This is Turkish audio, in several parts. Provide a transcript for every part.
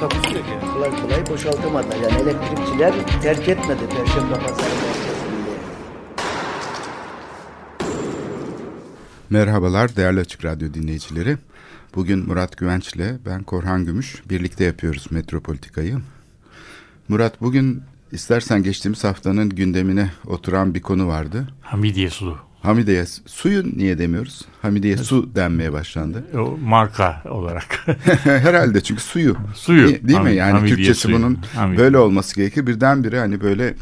Takusu yok yani. kolay kolay boşaltamadılar. Yani elektrikçiler terk etmedi Perşembe Pazarı merkezini. Merhabalar değerli Açık Radyo dinleyicileri. Bugün Murat Güvenç ile ben Korhan Gümüş birlikte yapıyoruz Metropolitika'yı. Murat bugün istersen geçtiğimiz haftanın gündemine oturan bir konu vardı. Hamidiye Su. Hamidiye suyu niye demiyoruz? Hamidiye su denmeye başlandı. O marka olarak. Herhalde çünkü suyu. Suyu. Değil, değil mi? Hamid- Yani Hamidiye Türkçesi suyu. bunun Hamid- böyle olması gerekir. Birdenbire hani böyle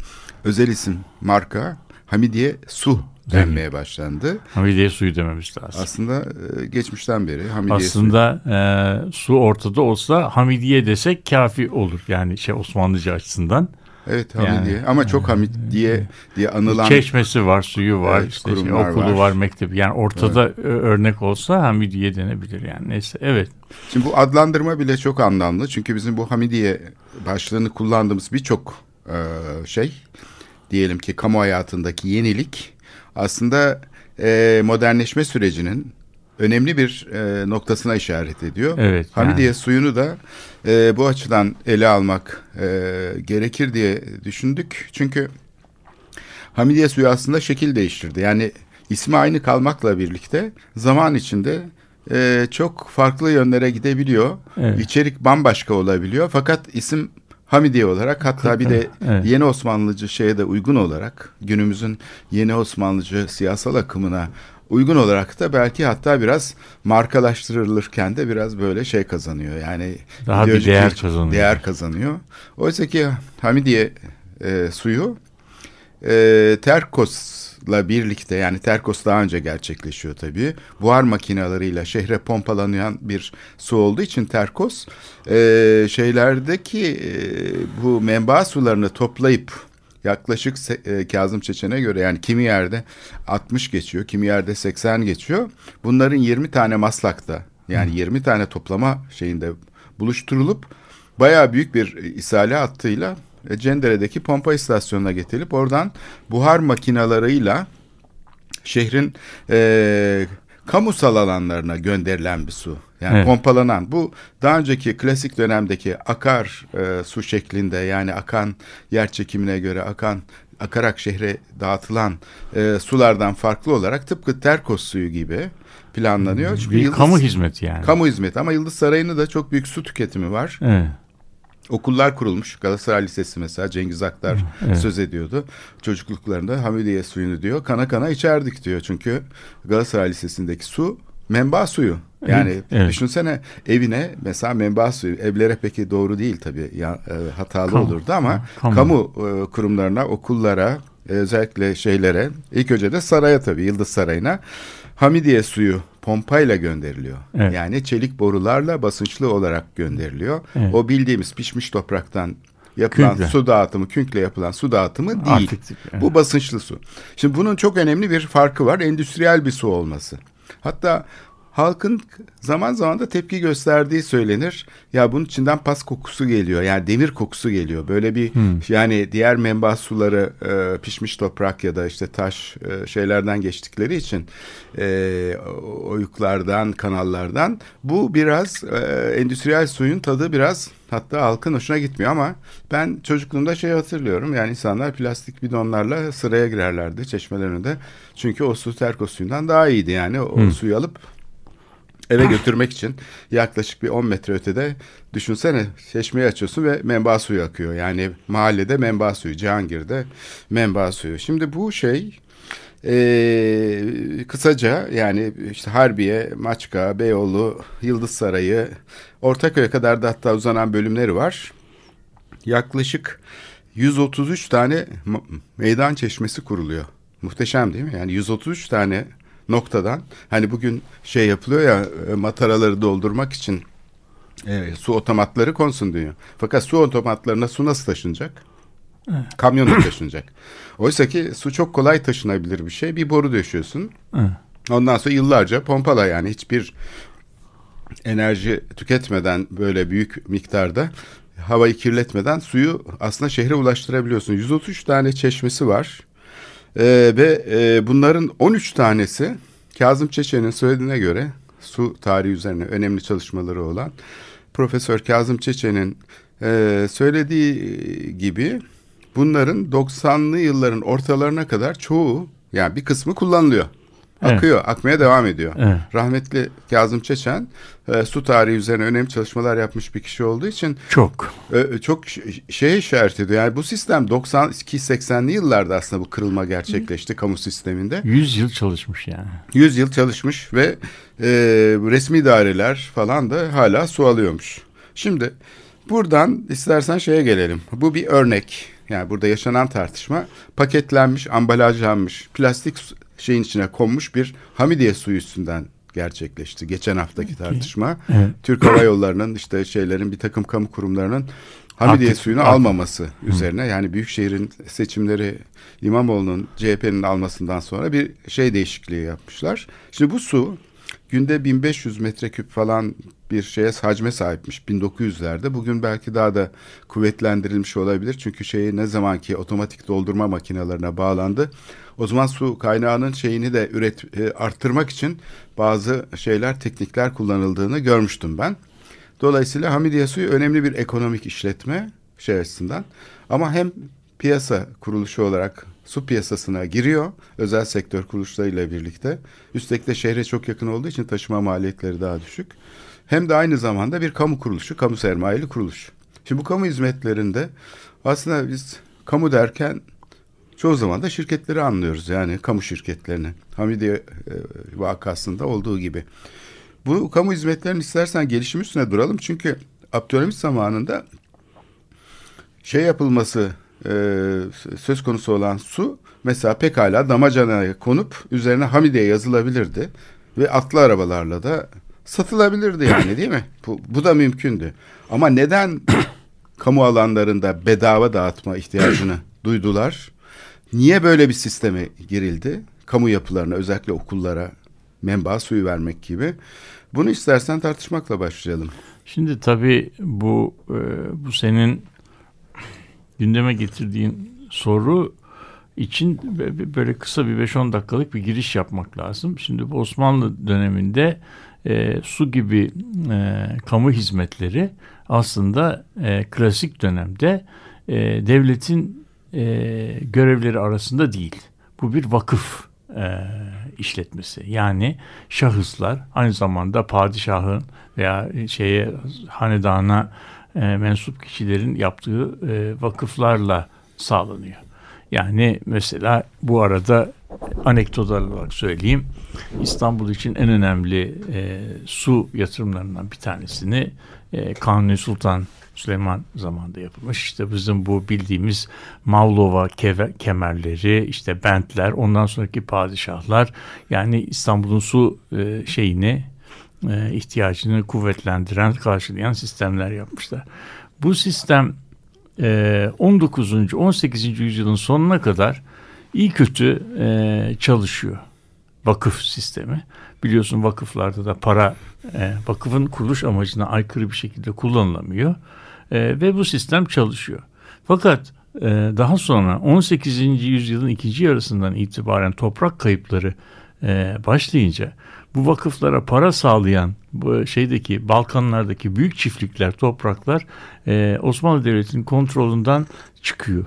özel isim marka Hamidiye su denmeye başlandı. Hamidiye suyu dememiz lazım. Aslında e, geçmişten beri Hamidiye suyu. Aslında e, su ortada olsa Hamidiye desek kafi olur. Yani şey Osmanlıca açısından. Evet Yani, Hamidiye ama çok Hamid diye diye anılan Çeşmesi var, suyu var, Evet, işte şey, okulu var. var. mektebi. Yani ortada ö- örnek olsa Hamidiye denebilir yani. Neyse evet. Şimdi bu adlandırma bile çok anlamlı. Çünkü bizim bu Hamidiye başlığını kullandığımız birçok e, şey diyelim ki kamu hayatındaki yenilik aslında e, modernleşme sürecinin önemli bir e, noktasına işaret ediyor. Evet, Hamidiye yani. suyunu da e, bu açıdan ele almak e, gerekir diye düşündük. Çünkü Hamidiye suyu aslında şekil değiştirdi. Yani ismi aynı kalmakla birlikte zaman içinde e, çok farklı yönlere gidebiliyor. Evet. İçerik bambaşka olabiliyor. Fakat isim Hamidiye olarak hatta bir de Evet. yeni Osmanlıcı şeye de uygun olarak günümüzün yeni Osmanlıcı siyasal akımına uygun olarak da belki hatta biraz markalaştırılırken de biraz böyle şey kazanıyor. Yani Daha bir değer kazanıyor. Değer kazanıyor. Oysa ki Hamidiye e, suyu e, Terkos'la birlikte yani Terkos daha önce gerçekleşiyor tabii. Buhar makinalarıyla şehre pompalanan bir su olduğu için Terkos e, şeylerdeki e, bu menba sularını toplayıp yaklaşık e, Kazım Çeçen'e göre yani kimi yerde 60 geçiyor, kimi yerde 80 geçiyor. Bunların 20 tane maslakta yani 20 tane toplama şeyinde buluşturulup bayağı büyük bir isale hattıyla e, Cendere'deki pompa istasyonuna getirilip oradan buhar makinalarıyla şehrin e, kamusal alanlarına gönderilen bir su. Yani Evet. pompalanan. Bu daha önceki klasik dönemdeki akar e, su şeklinde yani akan yer çekimine göre akan akarak şehre dağıtılan e, sulardan farklı olarak tıpkı Terkos suyu gibi planlanıyor. Çünkü Bir Yıldız- kamu hizmeti yani. kamu hizmeti ama Yıldız Sarayı'nın da çok büyük su tüketimi var. Evet. Okullar kurulmuş. Galatasaray Lisesi mesela Cengiz Aktar Evet. söz ediyordu. Çocukluklarında Hamidiye suyunu diyor. Kana kana içerdik diyor. Çünkü Galatasaray Lisesi'ndeki su menba suyu. Yani Evet, düşünsene evine mesela menba suyu. Evlere peki doğru değil tabii. Ya, e, hatalı Kamu. olurdu ama kamu, kamu. e, kurumlarına, okullara, e, özellikle şeylere, ilk önce de saraya tabii Yıldız Sarayı'na Hamidiye suyu pompayla gönderiliyor. Evet. Yani çelik borularla basınçlı olarak gönderiliyor. Evet. O bildiğimiz pişmiş topraktan yapılan Künkle. su dağıtımı, künkle yapılan su dağıtımı değil. Artık- evet. Bu basınçlı su. Şimdi bunun çok önemli bir farkı var. Endüstriyel bir su olması. Hatta halkın zaman zaman da tepki gösterdiği söylenir. Ya bunun içinden pas kokusu geliyor. Yani demir kokusu geliyor. Böyle bir yani diğer menba suları e, pişmiş toprak ya da işte taş e, şeylerden geçtikleri için e, oyuklardan, kanallardan bu biraz e, endüstriyel suyun tadı biraz hatta halkın hoşuna gitmiyor ama ben çocukluğumda şey hatırlıyorum. Yani insanlar plastik bidonlarla sıraya girerlerdi çeşmelerin önünde. Çünkü o su terkos suyundan daha iyiydi yani. O suyu alıp eve götürmek için yaklaşık bir 10 metre ötede düşünsene çeşmeyi açıyorsun ve menba suyu akıyor. Yani mahallede menba suyu, Cihangir'de menba suyu. Şimdi bu şey ee, kısaca yani işte Harbiye, Maçka, Beyoğlu, Yıldız Sarayı, Ortaköy'e kadar da hatta uzanan bölümleri var. Yaklaşık 133 tane meydan çeşmesi kuruluyor. Muhteşem değil mi? Yani 133 tane noktadan hani bugün şey yapılıyor ya e, mataraları doldurmak için e, su otomatları konsun diyor. Fakat su otomatlarına su nasıl taşınacak? Kamyonla taşınacak. Oysa ki su çok kolay taşınabilir bir şey. Bir boru döşüyorsun. Evet. Ondan sonra yıllarca pompala yani hiçbir enerji tüketmeden böyle büyük miktarda havayı kirletmeden suyu aslında şehre ulaştırabiliyorsun. 133 tane çeşmesi var. Ee, ve e, bunların 13 tanesi Kazım Çeçen'in söylediğine göre su tarihi üzerine önemli çalışmaları olan Profesör Kazım Çeçen'in e, söylediği gibi bunların 90'lı yılların ortalarına kadar çoğu yani bir kısmı kullanılıyor. Evet. Akıyor, akmaya devam ediyor. Evet. Rahmetli Kazım Çeçen e, su tarihi üzerine önemli çalışmalar yapmış bir kişi olduğu için Çok. e, çok ş- şeye işaret ediyor. Yani bu sistem 92-80'li yıllarda aslında bu kırılma gerçekleşti kamu sisteminde. 100 yıl çalışmış yani. 100 yıl çalışmış ve e, resmi idareler falan da hala su alıyormuş. Şimdi buradan istersen şeye gelelim. Bu bir örnek. Yani burada yaşanan tartışma paketlenmiş, ambalajlanmış, plastik şeyin içine konmuş bir Hamidiye suyu üstünden gerçekleşti. Geçen haftaki tartışma. Evet. Türk Hava Yolları'nın işte şeylerin bir takım kamu kurumlarının Hamidiye Aktif- suyunu aktif. almaması üzerine yani Büyükşehir'in seçimleri İmamoğlu'nun CHP'nin almasından sonra bir şey değişikliği yapmışlar. Şimdi bu su günde 1500 metreküp falan bir şeye hacme sahipmiş 1900'lerde. Bugün belki daha da kuvvetlendirilmiş olabilir. Çünkü şeyi ne zamanki otomatik doldurma makinelerine bağlandı. O zaman su kaynağının şeyini de üret e, arttırmak için bazı şeyler, teknikler kullanıldığını görmüştüm ben. Dolayısıyla Hamidiye Suyu önemli bir ekonomik işletme şey açısından. Ama hem piyasa kuruluşu olarak su piyasasına giriyor özel sektör kuruluşlarıyla birlikte. Üstelik de şehre çok yakın olduğu için taşıma maliyetleri daha düşük. Hem de aynı zamanda bir kamu kuruluşu, kamu sermayeli kuruluş. Şimdi bu kamu hizmetlerinde aslında biz kamu derken çoğu zaman da şirketleri anlıyoruz. Yani kamu şirketlerini. Hamidiye e, vakasında olduğu gibi. Bu kamu hizmetlerinin istersen gelişim üstüne duralım. Çünkü Abdülhamit zamanında şey yapılması e, söz konusu olan su mesela pekala damacanaya konup üzerine Hamidiye yazılabilirdi. Ve atlı arabalarla da satılabilirdi yani değil mi? Bu, bu da mümkündü. Ama neden kamu alanlarında bedava dağıtma ihtiyacını duydular? Niye böyle bir sisteme girildi? Kamu yapılarına özellikle okullara menba suyu vermek gibi. Bunu istersen tartışmakla başlayalım. Şimdi tabii bu e, bu senin gündeme getirdiğin soru için böyle kısa bir 5-10 dakikalık bir giriş yapmak lazım. Şimdi bu Osmanlı döneminde e, su gibi e, kamu hizmetleri aslında e, klasik dönemde e, devletin e, görevleri arasında değil. Bu bir vakıf e, işletmesi. Yani şahıslar aynı zamanda padişahın veya şeye hanedana e, mensup kişilerin yaptığı e, vakıflarla sağlanıyor. Yani mesela bu arada anekdot olarak söyleyeyim. İstanbul için en önemli e, su yatırımlarından bir tanesini e, Kanuni Sultan Süleyman zamanında yapılmış. İşte bizim bu bildiğimiz Mavlova kemerleri, işte bentler, ondan sonraki padişahlar yani İstanbul'un su e, şeyini e, ihtiyacını kuvvetlendiren, karşılayan sistemler yapmışlar. Bu sistem e, 19. 18. yüzyılın sonuna kadar iyi kötü e, çalışıyor. Vakıf sistemi. Biliyorsun vakıflarda da para e, vakıfın kuruluş amacına aykırı bir şekilde kullanılamıyor. E, ve bu sistem çalışıyor. Fakat e, daha sonra 18. yüzyılın ikinci yarısından itibaren toprak kayıpları e, başlayınca bu vakıflara para sağlayan bu şeydeki Balkanlardaki büyük çiftlikler, topraklar e, Osmanlı Devleti'nin kontrolünden çıkıyor.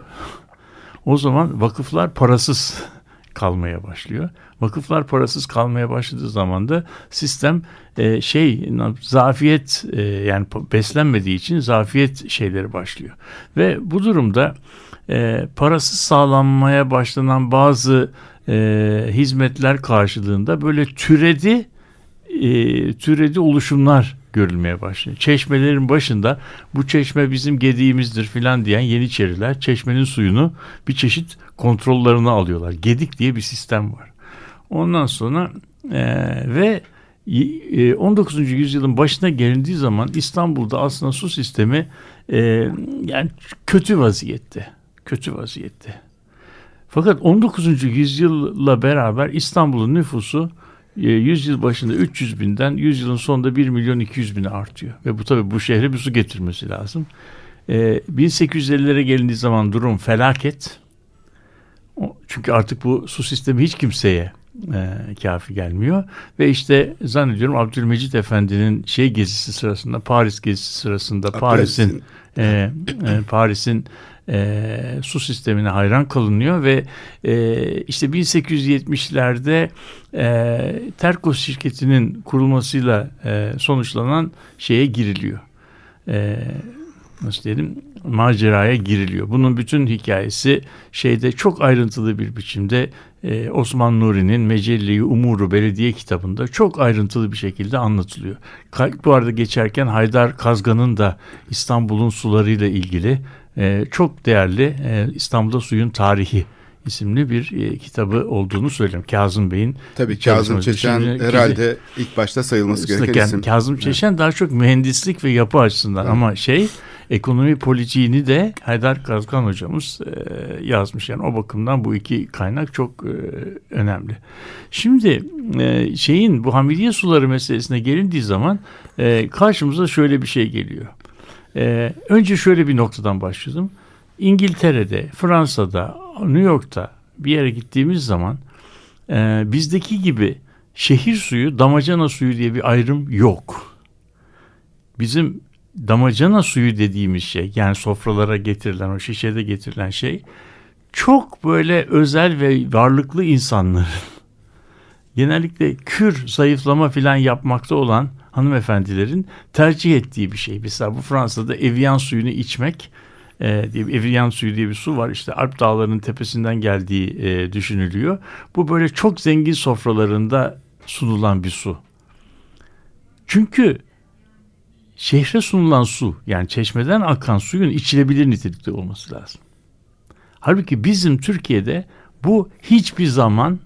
O zaman vakıflar parasız kalmaya başlıyor. Vakıflar parasız kalmaya başladığı zaman da sistem e, şey zafiyet e, yani beslenmediği için zafiyet şeyleri başlıyor. Ve bu durumda e, parasız sağlanmaya başlanan bazı e, hizmetler karşılığında böyle türedi türedi oluşumlar görülmeye başlıyor. Çeşmelerin başında bu çeşme bizim gediğimizdir filan diyen Yeniçeriler çeşmenin suyunu bir çeşit kontrollerine alıyorlar. Gedik diye bir sistem var. Ondan sonra e, ve 19. yüzyılın başına gelindiği zaman İstanbul'da aslında su sistemi e, yani kötü vaziyette. Kötü vaziyette. Fakat 19. yüzyılla beraber İstanbul'un nüfusu e, yüzyıl başında 300 binden yüzyılın sonunda 1 milyon 200 bine artıyor. Ve bu tabii bu şehre bir su getirmesi lazım. E, 1850'lere gelindiği zaman durum felaket. Çünkü artık bu su sistemi hiç kimseye e, kafi gelmiyor. Ve işte zannediyorum Abdülmecit Efendi'nin şey gezisi sırasında, Paris gezisi sırasında Paris'in e, e, Paris'in e, su sistemine hayran kalınıyor ve e, işte 1870'lerde e, Terkos şirketinin kurulmasıyla e, sonuçlanan şeye giriliyor. E, nasıl diyelim maceraya giriliyor. Bunun bütün hikayesi şeyde çok ayrıntılı bir biçimde e, Osman Nuri'nin Mecelle-i Umuru Belediye kitabında çok ayrıntılı bir şekilde anlatılıyor. Ka- Bu arada geçerken Haydar Kazgan'ın da İstanbul'un sularıyla ilgili e, çok değerli e, İstanbul'da suyun tarihi isimli bir e, kitabı olduğunu söylüyorum. Kazım Bey'in Tabii. Kazım Çeçen Şimdi- herhalde ilk başta sayılması gereken isim. Kazım Çeşen daha çok mühendislik ve yapı açısından ama şey ekonomi politiğini de Haydar Kazgan hocamız e, yazmış. Yani o bakımdan bu iki kaynak çok e, önemli. Şimdi e, şeyin bu hamidiye suları meselesine gelindiği zaman karşımıza şöyle bir şey geliyor. Önce şöyle bir noktadan başladım. İngiltere'de, Fransa'da, New York'ta bir yere gittiğimiz zaman bizdeki gibi şehir suyu, damacana suyu diye bir ayrım yok. Bizim damacana suyu dediğimiz şey yani sofralara getirilen o şişede getirilen şey çok böyle özel ve varlıklı insanların genellikle kür zayıflama filan yapmakta olan hanımefendilerin tercih ettiği bir şey. Mesela bu Fransa'da Evian suyunu içmek e, diye Evian suyu diye bir su var. İşte Alp dağlarının tepesinden geldiği e, düşünülüyor. Bu böyle çok zengin sofralarında sunulan bir su. Çünkü şehre sunulan su yani çeşmeden akan suyun içilebilir nitelikte olması lazım. Halbuki bizim Türkiye'de bu hiçbir zaman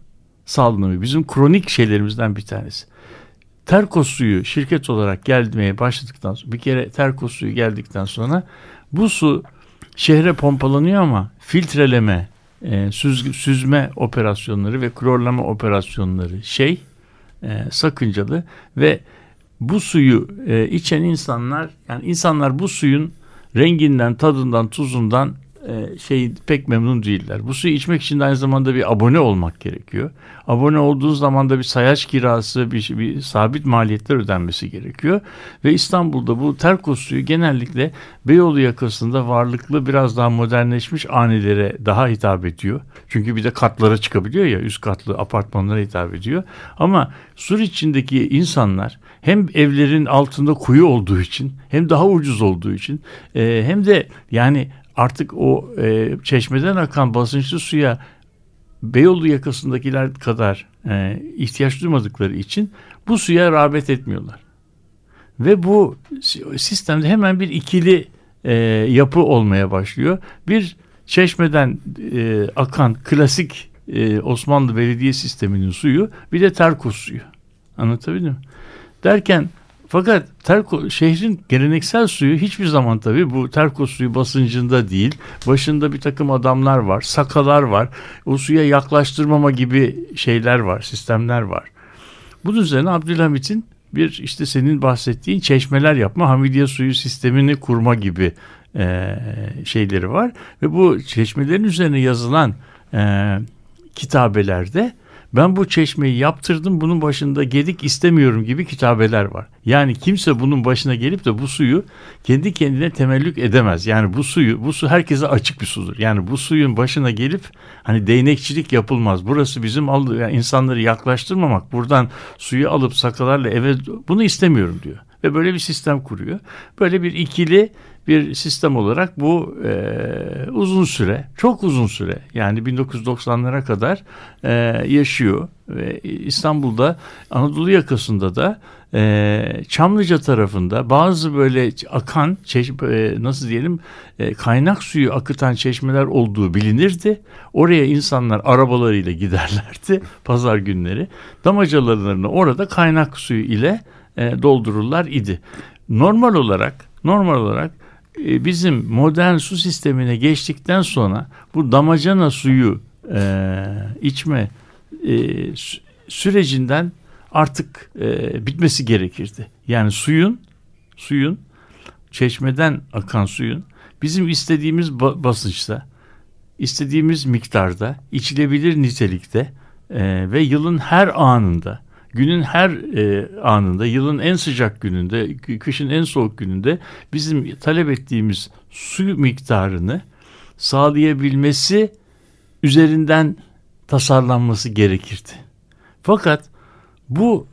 sağlanamıyor. Bizim kronik şeylerimizden bir tanesi. Terkos suyu şirket olarak gelmeye başladıktan sonra bir kere Terkos suyu geldikten sonra bu su şehre pompalanıyor ama filtreleme, e, süz, süzme operasyonları ve klorlama operasyonları şey e, sakıncalı ve bu suyu e, içen insanlar yani insanlar bu suyun renginden, tadından, tuzundan e, şey pek memnun değiller. Bu suyu içmek için de aynı zamanda bir abone olmak gerekiyor. Abone olduğu zaman da bir sayaç kirası, bir, bir sabit maliyetler ödenmesi gerekiyor. Ve İstanbul'da bu Terkos suyu genellikle Beyoğlu yakasında varlıklı biraz daha modernleşmiş hanelere daha hitap ediyor. Çünkü bir de katlara çıkabiliyor ya üst katlı apartmanlara hitap ediyor. Ama sur içindeki insanlar hem evlerin altında kuyu olduğu için hem daha ucuz olduğu için e, hem de yani artık o e, çeşmeden akan basınçlı suya Beyoğlu yakasındakiler kadar e, ihtiyaç duymadıkları için bu suya rağbet etmiyorlar. Ve bu sistemde hemen bir ikili e, yapı olmaya başlıyor. Bir çeşmeden e, akan klasik e, Osmanlı belediye sisteminin suyu bir de Terkos suyu. Anlatabildim mi? Derken fakat Terko, şehrin geleneksel suyu hiçbir zaman tabii bu Terkos suyu basıncında değil. Başında bir takım adamlar var, sakalar var. O suya yaklaştırmama gibi şeyler var, sistemler var. Bunun üzerine Abdülhamit'in bir işte senin bahsettiğin çeşmeler yapma, Hamidiye suyu sistemini kurma gibi e, şeyleri var. Ve bu çeşmelerin üzerine yazılan e, kitabelerde ben bu çeşmeyi yaptırdım bunun başında gedik istemiyorum gibi kitabeler var. Yani kimse bunun başına gelip de bu suyu kendi kendine temellük edemez. Yani bu suyu bu su herkese açık bir sudur. Yani bu suyun başına gelip hani değnekçilik yapılmaz. Burası bizim yani insanları yaklaştırmamak. Buradan suyu alıp sakalarla eve bunu istemiyorum diyor. Ve böyle bir sistem kuruyor. Böyle bir ikili bir sistem olarak bu e, uzun süre, çok uzun süre yani 1990'lara kadar e, yaşıyor ve İstanbul'da Anadolu yakasında da e, Çamlıca tarafında bazı böyle akan çeşme, e, nasıl diyelim e, kaynak suyu akıtan çeşmeler olduğu bilinirdi. Oraya insanlar arabalarıyla giderlerdi pazar günleri. Damacalarını orada kaynak suyu ile e, doldururlar idi. Normal olarak normal olarak e, bizim modern su sistemine geçtikten sonra bu damacana suyu e, içme e, sürecinden artık e, bitmesi gerekirdi. Yani suyun suyun çeşmeden akan suyun bizim istediğimiz basınçta, istediğimiz miktarda, içilebilir nitelikte e, ve yılın her anında, günün her e, anında, yılın en sıcak gününde, kışın en soğuk gününde bizim talep ettiğimiz su miktarını sağlayabilmesi üzerinden tasarlanması gerekirdi. Fakat bu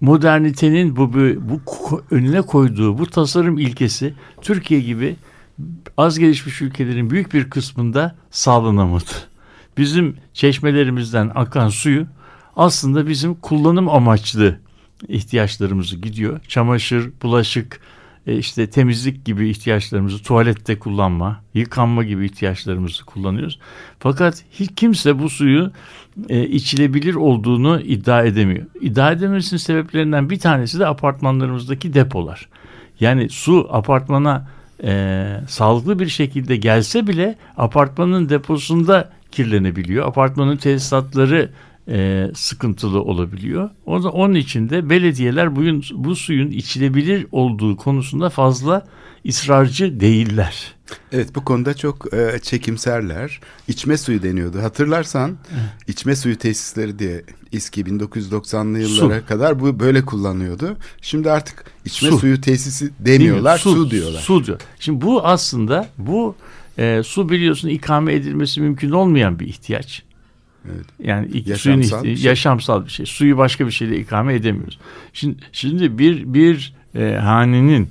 modernitenin bu, bu, bu önüne koyduğu bu tasarım ilkesi Türkiye gibi az gelişmiş ülkelerin büyük bir kısmında sağlanamadı. Bizim çeşmelerimizden akan suyu aslında bizim kullanım amaçlı ihtiyaçlarımızı gidiyor. Çamaşır, bulaşık, e, işte temizlik gibi ihtiyaçlarımızı tuvalette kullanma, yıkanma gibi ihtiyaçlarımızı kullanıyoruz. Fakat hiç kimse bu suyu e, içilebilir olduğunu iddia edemiyor. İddia edememesinin sebeplerinden bir tanesi de apartmanlarımızdaki depolar. Yani su apartmana e, sağlıklı bir şekilde gelse bile apartmanın deposunda kirlenebiliyor. Apartmanın tesisatları e, sıkıntılı olabiliyor. O da onun için de belediyeler bu, bu suyun içilebilir olduğu konusunda fazla ısrarcı değiller. Evet bu konuda çok e, çekimserler. İçme suyu deniyordu. Hatırlarsan evet. içme suyu tesisleri diye İSKİ 1990'lı yıllara Su. kadar bu böyle kullanıyordu. Şimdi artık içme su. suyu tesisi demiyorlar, su, su diyorlar. Su diyor. Şimdi bu aslında bu e, su biliyorsun ikame edilmesi mümkün olmayan bir ihtiyaç. Evet. Yani yaşamsal suyun bir şey. yaşamsal bir şey. Suyu başka bir şeyle ikame edemiyoruz. Şimdi şimdi bir bir e, hanenin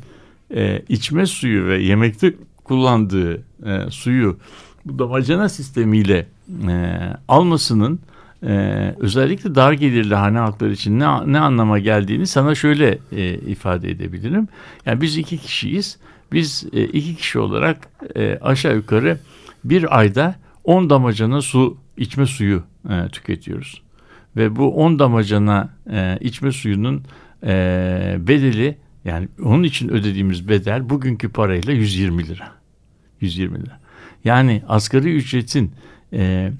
e, içme suyu ve yemekte kullandığı e, suyu bu damacana sistemiyle e, almasının e, özellikle dar gelirli hane halkları için ne, ne anlama geldiğini sana şöyle e, ifade edebilirim. Yani biz iki kişiyiz. Biz e, iki kişi olarak e, aşağı yukarı bir ayda 10 damacana su içme suyu e, tüketiyoruz. Ve bu 10 damacana e, içme suyunun e, bedeli yani onun için ödediğimiz bedel bugünkü parayla 120 lira. 120 lira. Yani asgari ücretin e,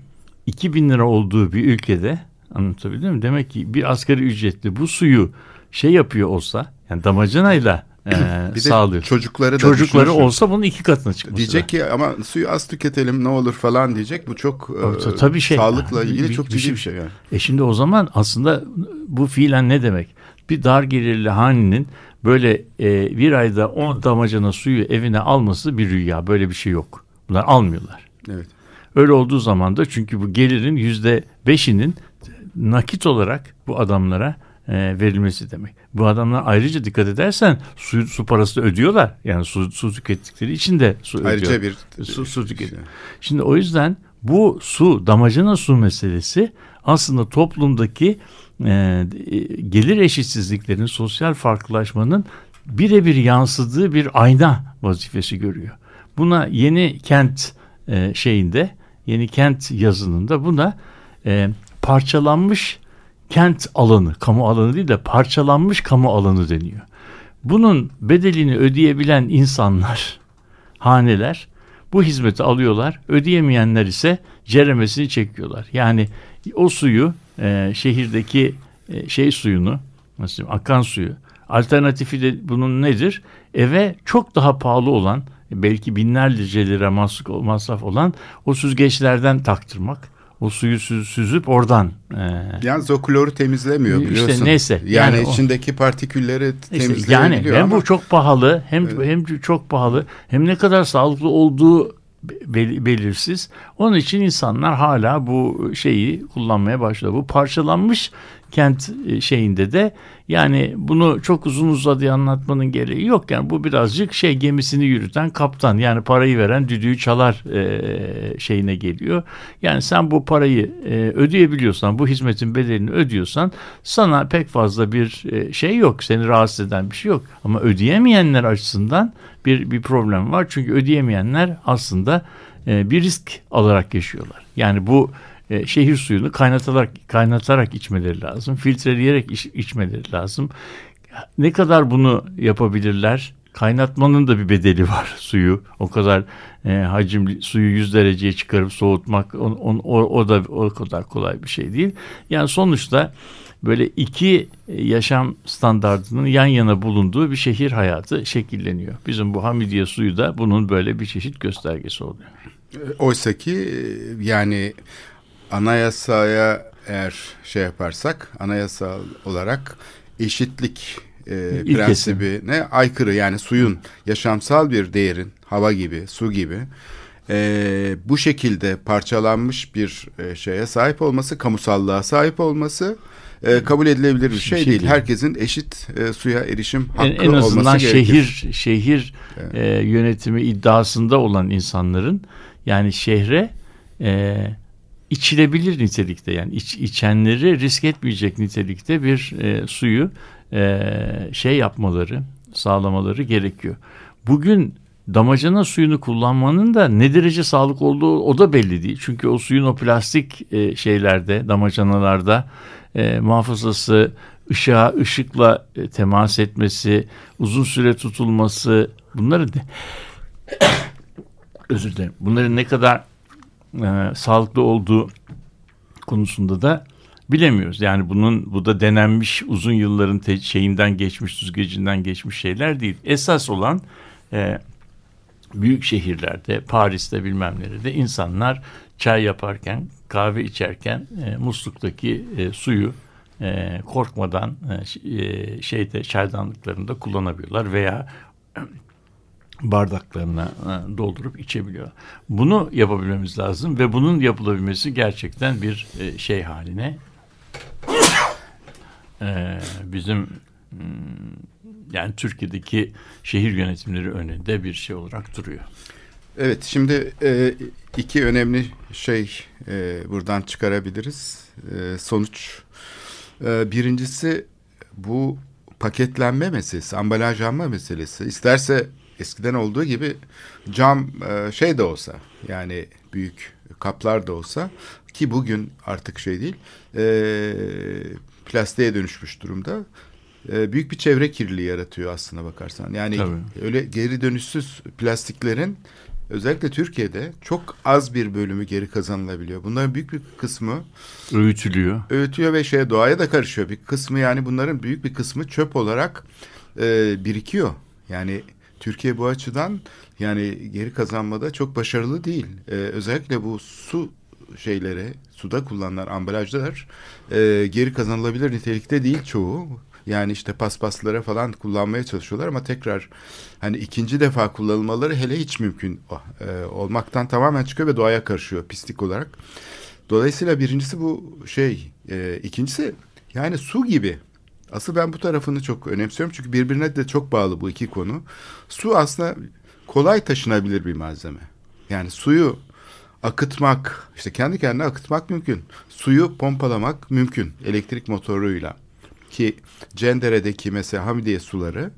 2000 lira olduğu bir ülkede anlatabildim mi? Demek ki bir asgari ücretli bu suyu şey yapıyor olsa yani damacanayla e, bir sağlıyor. çocukları da Çocukları olsa bunun iki katına çıkması Diyecek da. ki ama suyu az tüketelim ne olur falan diyecek. Bu çok e, tabii şey, sağlıkla ilgili bir, çok ciddi bir, bir şey yani. E şimdi o zaman aslında bu fiilen ne demek? Bir dar gelirli hanenin böyle e, bir ayda 10 damacana suyu evine alması bir rüya. Böyle bir şey yok. Bunlar almıyorlar. Evet. Öyle olduğu zaman da çünkü bu gelirin yüzde beşinin nakit olarak bu adamlara verilmesi demek. Bu adamlar ayrıca dikkat edersen su, su parası ödüyorlar. Yani su, su tükettikleri için de su ayrıca ödüyor. bir su, su tüketiyor. Şimdi o yüzden bu su damacana su meselesi aslında toplumdaki e, gelir eşitsizliklerinin sosyal farklılaşmanın birebir yansıdığı bir ayna vazifesi görüyor. Buna yeni kent e, şeyinde yeni kent yazınında buna e, parçalanmış kent alanı, kamu alanı değil de parçalanmış kamu alanı deniyor. Bunun bedelini ödeyebilen insanlar, haneler bu hizmeti alıyorlar. Ödeyemeyenler ise ceremesini çekiyorlar. Yani o suyu e, şehirdeki e, şey suyunu, nasıl diyeyim, akan suyu, alternatifi de bunun nedir? Eve çok daha pahalı olan, belki binlerce lira masraf olan o süzgeçlerden taktırmak o suyu süz, süzüp oradan. E, Yalnız o kloru temizlemiyor biliyorsun. İşte neyse. Yani, yani içindeki o, partikülleri temizleyebiliyor Yani hem ama... bu çok pahalı hem evet. hem çok pahalı hem ne kadar sağlıklı olduğu bel- belirsiz. Onun için insanlar hala bu şeyi kullanmaya başladı. Bu parçalanmış kent e, şeyinde de yani bunu çok uzun uzadıya anlatmanın gereği yok. Yani bu birazcık şey gemisini yürüten kaptan yani parayı veren düdüğü çalar e, şeyine geliyor. Yani sen bu parayı e, ödeyebiliyorsan bu hizmetin bedelini ödüyorsan sana pek fazla bir e, şey yok. Seni rahatsız eden bir şey yok. Ama ödeyemeyenler açısından bir, bir problem var. Çünkü ödeyemeyenler aslında e, bir risk alarak yaşıyorlar. Yani bu e, şehir suyunu kaynatarak kaynatarak içmeleri lazım. Filtreleyerek iç, içmeleri lazım. Ne kadar bunu yapabilirler? Kaynatmanın da bir bedeli var suyu. O kadar e, hacimli suyu 100 dereceye çıkarıp soğutmak on, on, o, o da o kadar kolay bir şey değil. Yani sonuçta böyle iki yaşam standartının yan yana bulunduğu bir şehir hayatı şekilleniyor. Bizim bu Hamidiye suyu da bunun böyle bir çeşit göstergesi oluyor. Oysa ki yani anayasaya eğer şey yaparsak anayasal olarak eşitlik e, prensibine aykırı yani suyun yaşamsal bir değerin hava gibi su gibi e, bu şekilde parçalanmış bir e, şeye sahip olması kamusallığa sahip olması e, kabul edilebilir bir şey, şey değil. değil. Herkesin eşit e, suya erişim hakkı en, en azından olması şehir gerekir. şehir evet. e, yönetimi iddiasında olan insanların yani şehre e, içilebilir nitelikte yani iç, içenleri risk etmeyecek nitelikte bir e, suyu e, şey yapmaları sağlamaları gerekiyor. Bugün damacana suyunu kullanmanın da ne derece sağlık olduğu o da belli değil. Çünkü o suyun o plastik e, şeylerde damacanalarda e, muhafazası ışığa ışıkla e, temas etmesi uzun süre tutulması bunları özür dilerim bunların ne kadar e, sağlıklı olduğu konusunda da bilemiyoruz. Yani bunun bu da denenmiş uzun yılların te- şeyinden geçmiş süzgecinden geçmiş şeyler değil. Esas olan e, büyük şehirlerde Paris'te bilmem nerede insanlar çay yaparken kahve içerken e, musluktaki e, suyu e, korkmadan e, e şeyde çaydanlıklarında kullanabiliyorlar veya bardaklarına e, doldurup içebiliyor. Bunu yapabilmemiz lazım ve bunun yapılabilmesi gerçekten bir e, şey haline e, bizim hmm, yani Türkiye'deki şehir yönetimleri önünde bir şey olarak duruyor. Evet şimdi iki önemli şey buradan çıkarabiliriz. Sonuç birincisi bu paketlenme meselesi, ambalajlanma meselesi. İsterse eskiden olduğu gibi cam e, şey de olsa yani büyük kaplar da olsa ki bugün artık şey değil e, plastiğe dönüşmüş durumda e, büyük bir çevre kirliliği yaratıyor aslına bakarsan. Yani Tabii. öyle geri dönüşsüz plastiklerin özellikle Türkiye'de çok az bir bölümü geri kazanılabiliyor. Bunların büyük bir kısmı öğütülüyor. Öğütüyor ve şeye doğaya da karışıyor. Bir kısmı yani bunların büyük bir kısmı çöp olarak e, birikiyor. Yani Türkiye bu açıdan yani geri kazanmada çok başarılı değil. Ee, özellikle bu su şeylere, suda kullanılan ambalajlar e, geri kazanılabilir nitelikte değil çoğu. Yani işte paspaslara falan kullanmaya çalışıyorlar ama tekrar hani ikinci defa kullanılmaları hele hiç mümkün e, olmaktan tamamen çıkıyor ve doğaya karışıyor pislik olarak. Dolayısıyla birincisi bu şey, e, ikincisi yani su gibi Asıl ben bu tarafını çok önemsiyorum çünkü birbirine de çok bağlı bu iki konu. Su aslında kolay taşınabilir bir malzeme. Yani suyu akıtmak, işte kendi kendine akıtmak mümkün. Suyu pompalamak mümkün elektrik motoruyla. Ki Cendere'deki mesela Hamidiye suları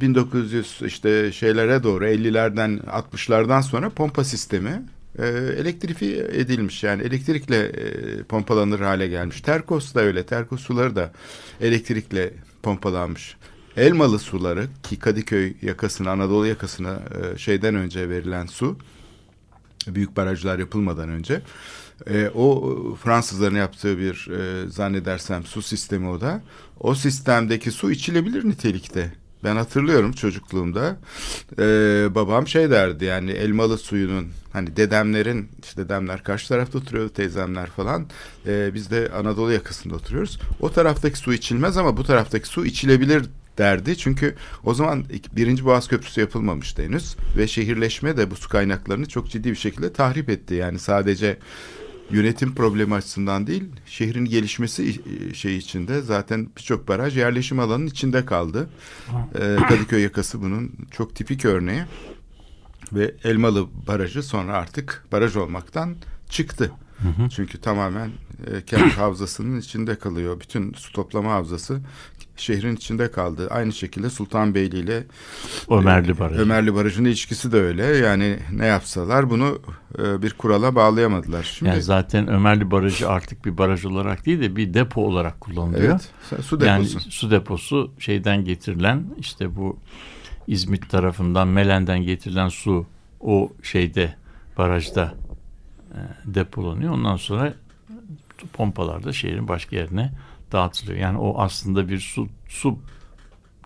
1900 işte şeylere doğru 50'lerden 60'lardan sonra pompa sistemi e, elektrifi edilmiş yani elektrikle e, pompalanır hale gelmiş. Terkos da öyle. Terkos suları da elektrikle pompalanmış. Elmalı suları ki Kadıköy yakasına, Anadolu yakasına e, şeyden önce verilen su büyük barajlar yapılmadan önce e, o Fransızların yaptığı bir e, zannedersem su sistemi o da. O sistemdeki su içilebilir nitelikte. Ben hatırlıyorum çocukluğumda e, babam şey derdi yani elmalı suyunun hani dedemlerin işte dedemler karşı tarafta oturuyordu teyzemler falan e, biz de Anadolu yakasında oturuyoruz. O taraftaki su içilmez ama bu taraftaki su içilebilir derdi. Çünkü o zaman birinci Boğaz Köprüsü yapılmamıştı henüz ve şehirleşme de bu su kaynaklarını çok ciddi bir şekilde tahrip etti. Yani sadece yönetim problemi açısından değil, şehrin gelişmesi şey içinde zaten birçok baraj yerleşim alanının içinde kaldı. Ee, Kadıköy yakası bunun çok tipik örneği ve Elmalı Barajı sonra artık baraj olmaktan çıktı. Hı hı. Çünkü tamamen e, kent havzasının içinde kalıyor. Bütün su toplama havzası şehrin içinde kaldı. Aynı şekilde Sultanbeyli ile Ömerli Barajı. Ömerli Barajı'nın ilişkisi de öyle. Yani ne yapsalar bunu e, bir kurala bağlayamadılar. Şimdi, yani zaten Ömerli Barajı artık bir baraj olarak değil de bir depo olarak kullanılıyor. Evet, su deposu. Yani su deposu şeyden getirilen işte bu İzmit tarafından Melen'den getirilen su o şeyde barajda e, depolanıyor. Ondan sonra pompalarda şehrin başka yerine dağıtılıyor. Yani o aslında bir su su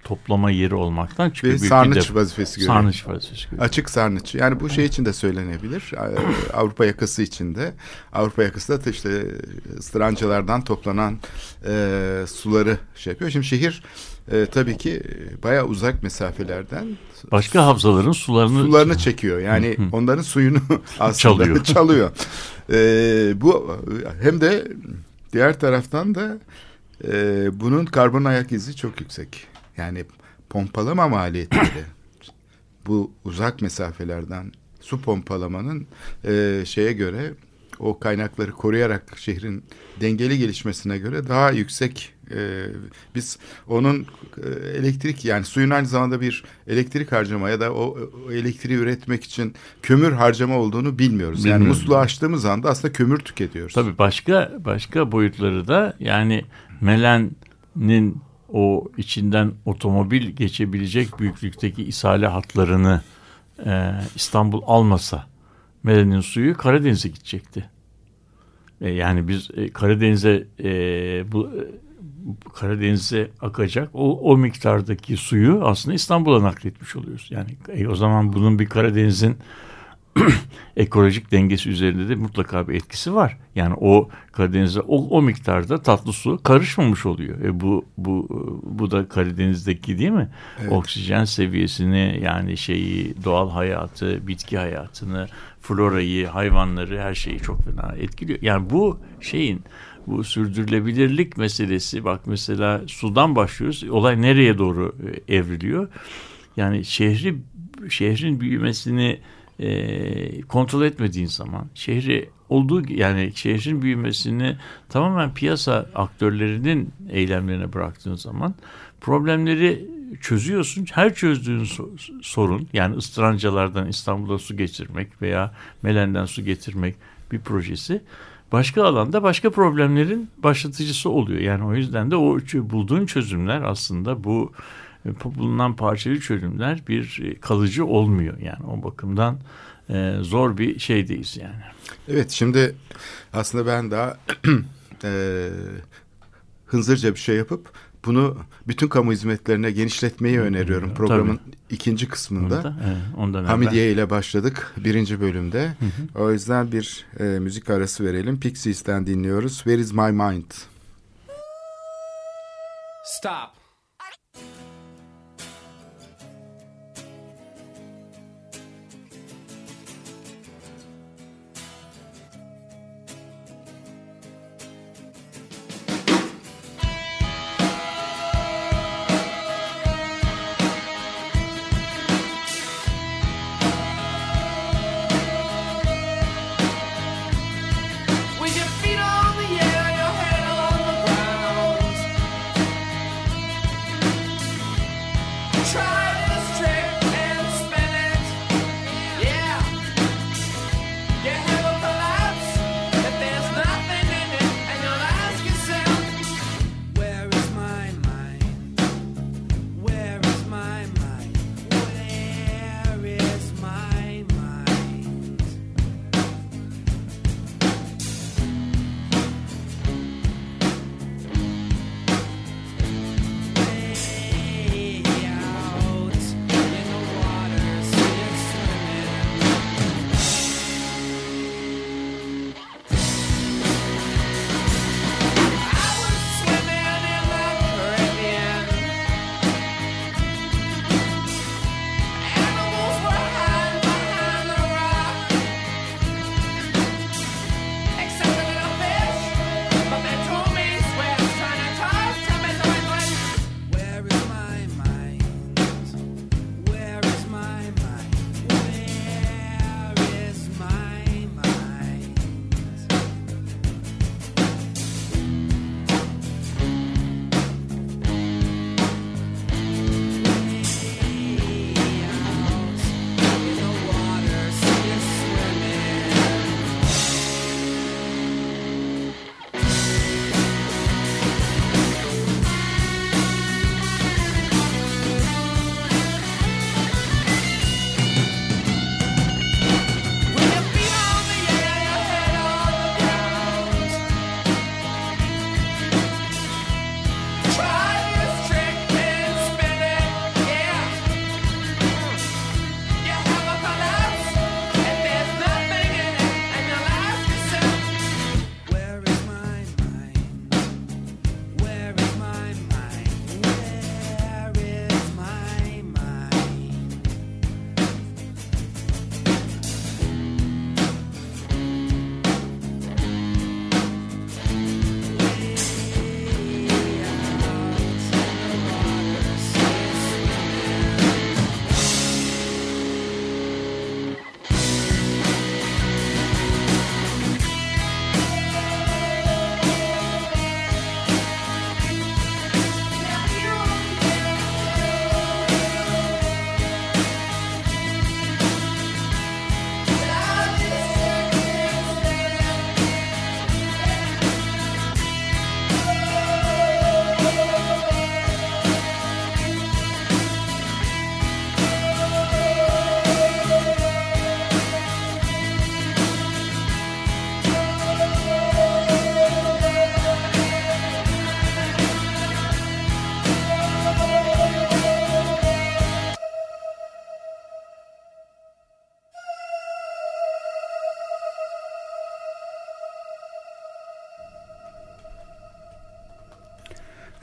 toplama yeri olmaktan çıkıyor. Bir sarnıç vazifesi görüyor. Sarnıç vazifesi görüyor. Açık sarnıç. Yani bu şey için de söylenebilir. Avrupa yakası içinde. Avrupa yakası da işte ıstırancalardan toplanan e, suları şey yapıyor. Şimdi şehir e, tabii ki baya uzak mesafelerden başka havzaların sularını sularını çekiyor. Yani onların suyunu aslında çalıyor. çalıyor. E, bu hem de diğer taraftan da e, bunun karbon ayak izi çok yüksek. Yani pompalama maliyetleri bu uzak mesafelerden su pompalamanın e, şeye göre o kaynakları koruyarak şehrin dengeli gelişmesine göre daha yüksek e, biz onun e, elektrik yani suyun aynı zamanda bir elektrik harcama ya da o, o elektriği üretmek için kömür harcama olduğunu bilmiyoruz. Bilmiyorum. Yani musluğu açtığımız anda aslında kömür tüketiyoruz. Tabii başka başka boyutları da yani Melen'in o içinden otomobil geçebilecek büyüklükteki isale hatlarını e, İstanbul almasa Melen'in suyu Karadeniz'e gidecekti. E, yani biz e, Karadeniz'e e, bu Karadeniz'e akacak o, o miktardaki suyu aslında İstanbul'a nakletmiş oluyoruz. Yani e, o zaman bunun bir Karadeniz'in ekolojik dengesi üzerinde de mutlaka bir etkisi var. Yani o Karadeniz'e o, o miktarda tatlı su karışmamış oluyor. E bu bu bu da Karadeniz'deki değil mi? Evet. Oksijen seviyesini yani şeyi doğal hayatı, bitki hayatını, florayı, hayvanları her şeyi çok fena etkiliyor. Yani bu şeyin bu sürdürülebilirlik meselesi bak mesela sudan başlıyoruz. Olay nereye doğru e, evriliyor? Yani şehri şehrin büyümesini e, kontrol etmediğin zaman şehri olduğu yani şehrin büyümesini tamamen piyasa aktörlerinin eylemlerine bıraktığın zaman problemleri çözüyorsun. Her çözdüğün sorun yani ıstırancalardan İstanbul'a su getirmek veya Melen'den su getirmek bir projesi başka alanda başka problemlerin başlatıcısı oluyor. Yani o yüzden de o bulduğun çözümler aslında bu e, bulunan parçalı çözümler bir e, kalıcı olmuyor. Yani o bakımdan e, zor bir şeydeyiz yani. Evet şimdi aslında ben daha e, hınzırca bir şey yapıp bunu bütün kamu hizmetlerine genişletmeyi öneriyorum programın Tabii. ikinci kısmında. Onda, evet, ondan Hamidiye ile başladık birinci bölümde. Hı hı. O yüzden bir e, müzik arası verelim. Pixies'ten dinliyoruz. Where is my mind? Stop.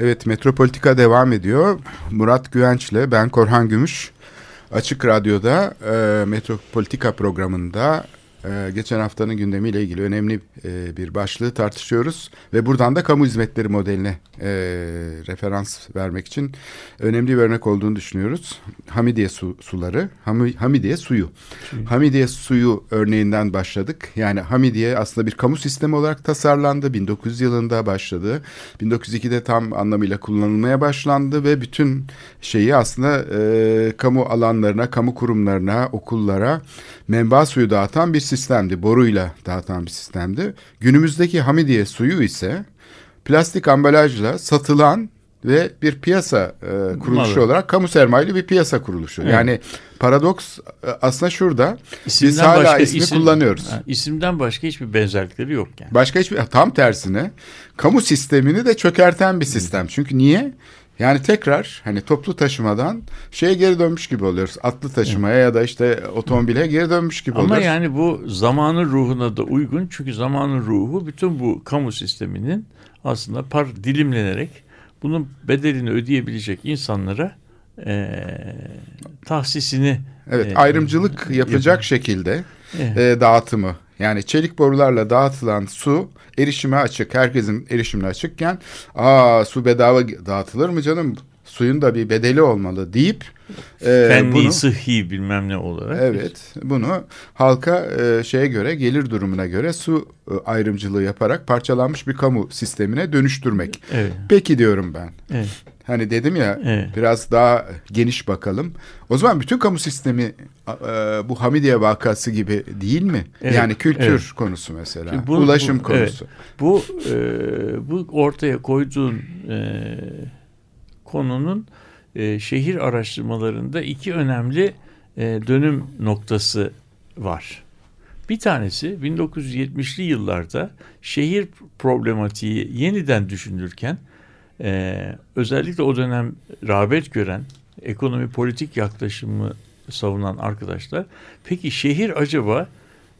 Evet Metropolitika devam ediyor. Murat Güvenç'le ben Korhan Gümüş. Açık Radyo'da e, Metropolitika programında e, geçen haftanın gündemiyle ilgili önemli e, bir başlığı tartışıyoruz. Ve buradan da kamu hizmetleri modeline e, referans vermek için önemli bir örnek olduğunu düşünüyoruz. Hamidiye su, suları, Ham, Hamidiye suyu. Hamidiye suyu örneğinden başladık. Yani Hamidiye aslında bir kamu sistemi olarak tasarlandı. 1900 yılında başladı. 1902'de tam anlamıyla kullanılmaya başlandı ve bütün şeyi aslında e, kamu alanlarına, kamu kurumlarına, okullara menba suyu dağıtan bir sistemdi. Boruyla dağıtan bir sistemdi. Günümüzdeki Hamidiye suyu ise plastik ambalajla satılan ve bir piyasa e, kuruluşu Malı. olarak kamu sermayeli bir piyasa kuruluşu. Evet. Yani paradoks e, aslında şurada. Biz İsimden hala başka ismi isim- kullanıyoruz. Ha, isimden başka hiçbir benzerlikleri yok yani. Başka hiçbir tam tersine kamu sistemini de çökerten bir sistem. Çünkü niye? Yani tekrar hani toplu taşımadan şeye geri dönmüş gibi oluyoruz. Atlı taşımaya ya da işte otomobile geri dönmüş gibi Ama oluyoruz. yani bu zamanın ruhuna da uygun. Çünkü zamanın ruhu bütün bu kamu sisteminin aslında par dilimlenerek bunun bedelini ödeyebilecek insanlara eee tahsisini Evet ayrımcılık yapacak yapın. şekilde Evet. e, dağıtımı. Yani çelik borularla dağıtılan su erişime açık. Herkesin erişimine açıkken aa su bedava dağıtılır mı canım? Suyun da bir bedeli olmalı deyip e, fenli, bunu sıhhi bilmem ne olarak. Evet, bunu halka e, şeye göre, gelir durumuna göre su e, ayrımcılığı yaparak parçalanmış bir kamu sistemine dönüştürmek. Evet. Peki diyorum ben. Evet. Hani dedim ya Evet. biraz daha geniş bakalım. O zaman bütün kamu sistemi e, bu Hamidiye vakası gibi değil mi? Evet, Yani kültür evet. konusu mesela, Şimdi bu- ulaşım bu- konusu. Bu e, bu ortaya koyduğun e, konunun e, şehir araştırmalarında iki önemli e, dönüm noktası var. Bir tanesi 1970'li yıllarda şehir problematiği yeniden düşünülürken e, özellikle o dönem rağbet gören ekonomi politik yaklaşımı savunan arkadaşlar peki şehir acaba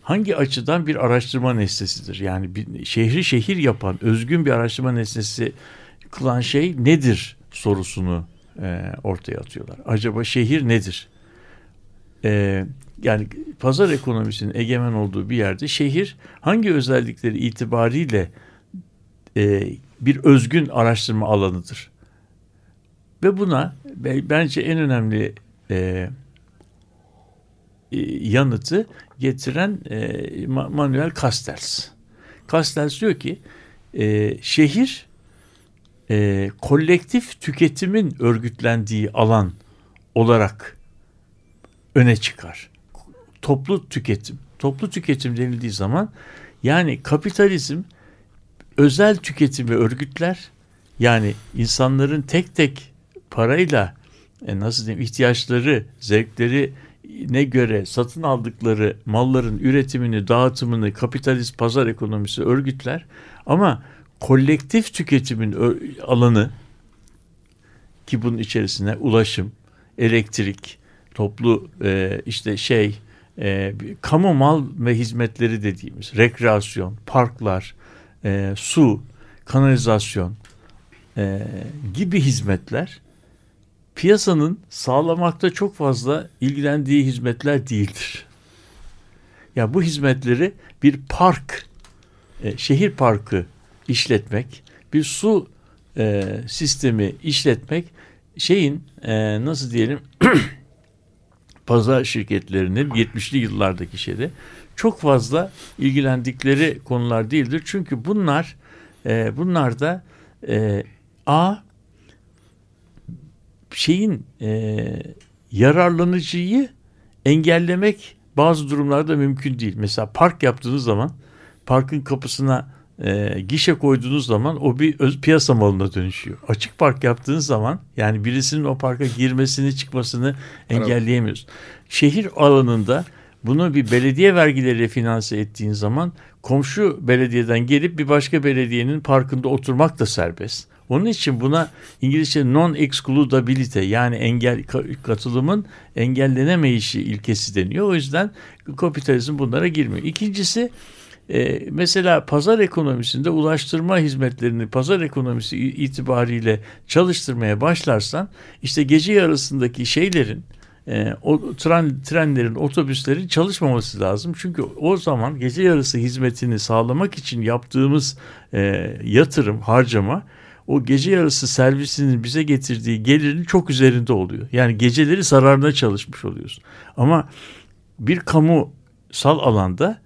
hangi açıdan bir araştırma nesnesidir? Yani bir, şehri şehir yapan özgün bir araştırma nesnesi kılan şey nedir sorusunu e, ortaya atıyorlar. Acaba şehir nedir? E, yani pazar ekonomisinin egemen olduğu bir yerde şehir hangi özellikleri itibariyle e, bir özgün araştırma alanıdır? Ve buna be- bence en önemli e, e, yanıtı getiren e, Ma- Manuel Castells. Castells diyor ki e, şehir e, kolektif tüketimin örgütlendiği alan olarak öne çıkar. Toplu tüketim. Toplu tüketim denildiği zaman yani kapitalizm özel tüketimi örgütler. Yani insanların tek tek parayla e, nasıl diyeyim ihtiyaçları, zevkleri ne göre satın aldıkları malların üretimini, dağıtımını kapitalist pazar ekonomisi örgütler. Ama kolektif tüketimin alanı ki bunun içerisine ulaşım, elektrik, toplu e, işte şey, e, kamu mal ve hizmetleri dediğimiz rekreasyon, parklar, e, su, kanalizasyon e, gibi hizmetler piyasanın sağlamakta çok fazla ilgilendiği hizmetler değildir. Ya bu hizmetleri bir park, e, şehir parkı işletmek, bir su e, sistemi işletmek şeyin e, nasıl diyelim pazar şirketlerinin 70'li yıllardaki şeyde çok fazla ilgilendikleri konular değildir. Çünkü bunlar e, bunlar da e, a şeyin e, yararlanıcıyı engellemek bazı durumlarda mümkün değil. Mesela park yaptığınız zaman parkın kapısına e, gişe koyduğunuz zaman o bir öz, piyasa malına dönüşüyor. Açık park yaptığınız zaman yani birisinin o parka girmesini çıkmasını engelleyemiyorsun. Şehir alanında bunu bir belediye vergileriyle finanse ettiğin zaman komşu belediyeden gelip bir başka belediyenin parkında oturmak da serbest. Onun için buna İngilizce non-excludability yani engel ka- katılımın engellenemeyişi ilkesi deniyor. O yüzden kapitalizm bunlara girmiyor. İkincisi e, mesela pazar ekonomisinde ulaştırma hizmetlerini pazar ekonomisi itibariyle çalıştırmaya başlarsan işte gece yarısındaki şeylerin e, o tren, trenlerin, otobüslerin çalışmaması lazım. Çünkü o zaman gece yarısı hizmetini sağlamak için yaptığımız e, yatırım, harcama o gece yarısı servisinin bize getirdiği gelirin çok üzerinde oluyor. Yani geceleri zararına çalışmış oluyorsun. Ama bir kamusal alanda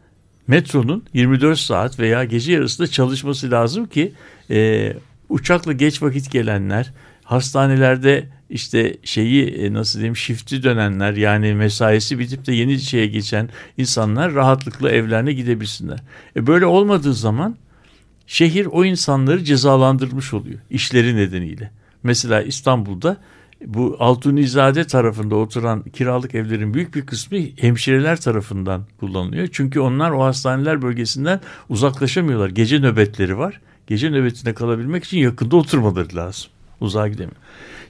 metronun 24 saat veya gece yarısında çalışması lazım ki e, uçakla geç vakit gelenler, hastanelerde işte şeyi e, nasıl diyeyim şifti dönenler yani mesaisi bitip de yeni şeye geçen insanlar rahatlıkla evlerine gidebilsinler. E böyle olmadığı zaman şehir o insanları cezalandırmış oluyor işleri nedeniyle. Mesela İstanbul'da bu Altunizade tarafında oturan kiralık evlerin büyük bir kısmı hemşireler tarafından kullanılıyor. Çünkü onlar o hastaneler bölgesinden uzaklaşamıyorlar. Gece nöbetleri var. Gece nöbetine kalabilmek için yakında oturmaları lazım. Uzağa gidemiyor.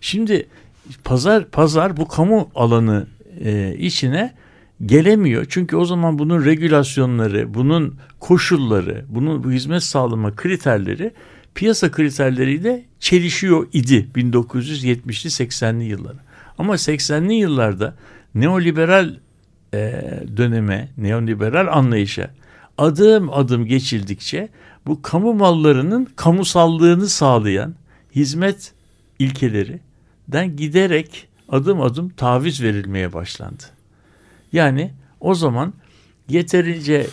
Şimdi pazar pazar bu kamu alanı e, içine gelemiyor. Çünkü o zaman bunun regülasyonları, bunun koşulları, bunun bu hizmet sağlama kriterleri piyasa kriterleriyle çelişiyor idi 1970'li 80'li yılları. Ama 80'li yıllarda neoliberal e, döneme, neoliberal anlayışa adım adım geçildikçe bu kamu mallarının kamusallığını sağlayan hizmet ilkelerinden giderek adım adım taviz verilmeye başlandı. Yani o zaman yeterince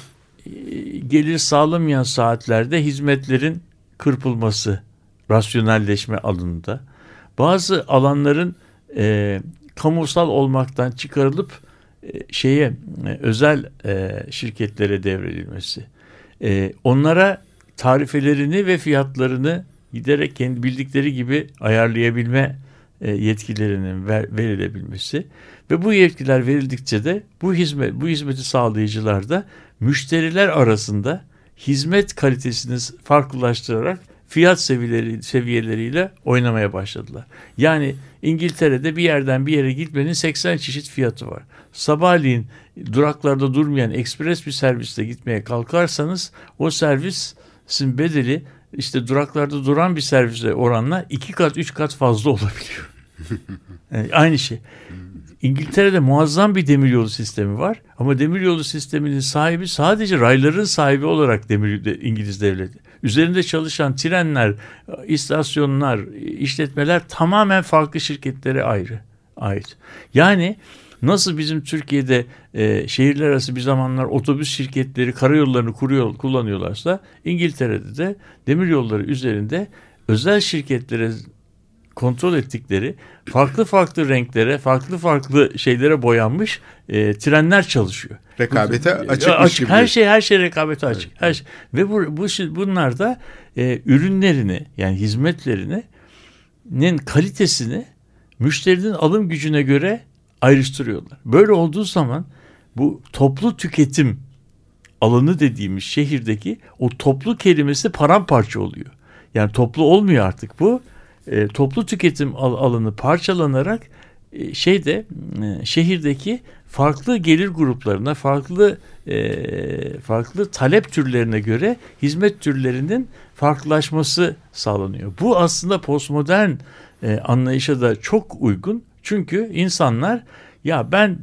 e, gelir sağlamayan saatlerde hizmetlerin kırpılması, rasyonelleşme alanında. Bazı alanların e, kamusal olmaktan çıkarılıp e, şeye e, özel e, şirketlere devredilmesi. E, onlara tarifelerini ve fiyatlarını giderek kendi bildikleri gibi ayarlayabilme yetkilerinin ver, verilebilmesi ve bu yetkiler verildikçe de bu hizmet bu hizmeti sağlayıcılar da müşteriler arasında hizmet kalitesini farklılaştırarak fiyat seviyeleri, seviyeleriyle oynamaya başladılar. Yani İngiltere'de bir yerden bir yere gitmenin 80 çeşit fiyatı var. Sabahleyin duraklarda durmayan ekspres bir serviste gitmeye kalkarsanız o servisin bedeli işte duraklarda duran bir servise oranla iki kat üç kat fazla olabiliyor. Yani aynı şey. İngiltere'de muazzam bir demiryolu sistemi var ama demiryolu sisteminin sahibi sadece rayların sahibi olarak demir İngiliz devleti. Üzerinde çalışan trenler, istasyonlar, işletmeler tamamen farklı şirketlere ayrı ait. Yani nasıl bizim Türkiye'de e, şehirler arası bir zamanlar otobüs şirketleri karayollarını kuruyor, kullanıyorlarsa İngiltere'de de demiryolları üzerinde özel şirketlere kontrol ettikleri farklı farklı renklere, farklı farklı şeylere boyanmış e, trenler çalışıyor. Rekabete açık. açık. Her şey her şey rekabete açık. Evet. Her şey. Ve bu, bu bunlar da e, ürünlerini yani hizmetlerini nin kalitesini müşterinin alım gücüne göre ayrıştırıyorlar. Böyle olduğu zaman bu toplu tüketim alanı dediğimiz şehirdeki o toplu kelimesi paramparça oluyor. Yani toplu olmuyor artık bu e, toplu tüketim al alanı parçalanarak e, şeyde e, şehirdeki farklı gelir gruplarına, farklı e, farklı talep türlerine göre hizmet türlerinin farklılaşması sağlanıyor. Bu aslında postmodern e, anlayışa da çok uygun. Çünkü insanlar ya ben